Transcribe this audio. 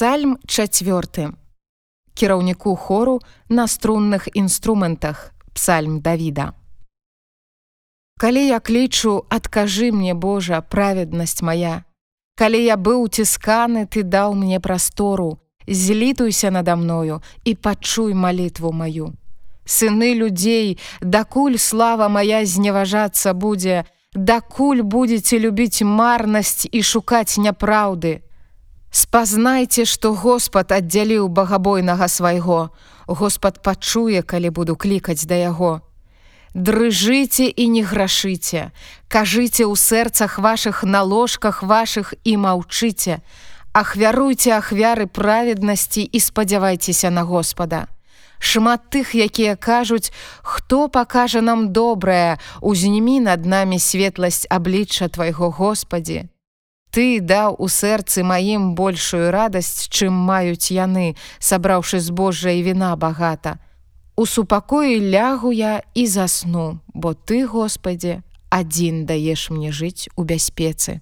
Псальм чацвёрты. Кіраўніку хору на струнных інструментах Псальм Давіда. Калі я клічу, адкажы мне Божа, праведнасць моя. Калі я быў цісканы, ты даў мне прастору, злітуйся надо мною і пачуй малітву маю. Сыны людзей, дакуль слава моя зневажацца будзе, дакуль будзеце любіць марнасць і шукаць няпраўды. Спазнайце, што Господ аддзяліў багабойнага свайго. Господ пачуе, калі буду клікаць да яго. Дрыжыце і не грашыце, кажыце ў сэрцах вашых на ложках вашых і маўчыце, Ахвяруйце ахвяры праведнасці і спадзявайцеся на Господа. Шмат тых, якія кажуць, хто пакажа нам добрае, узнімі над намі светласць аблічча твайго Господі. Ты даў у сэрцы маім большую радасць, чым маюць яны, сабраўшы збожжа і віна багата. У супакоі лягу я і засну, бо ты, Господі, адзін даеш мне жыць у бяспецы.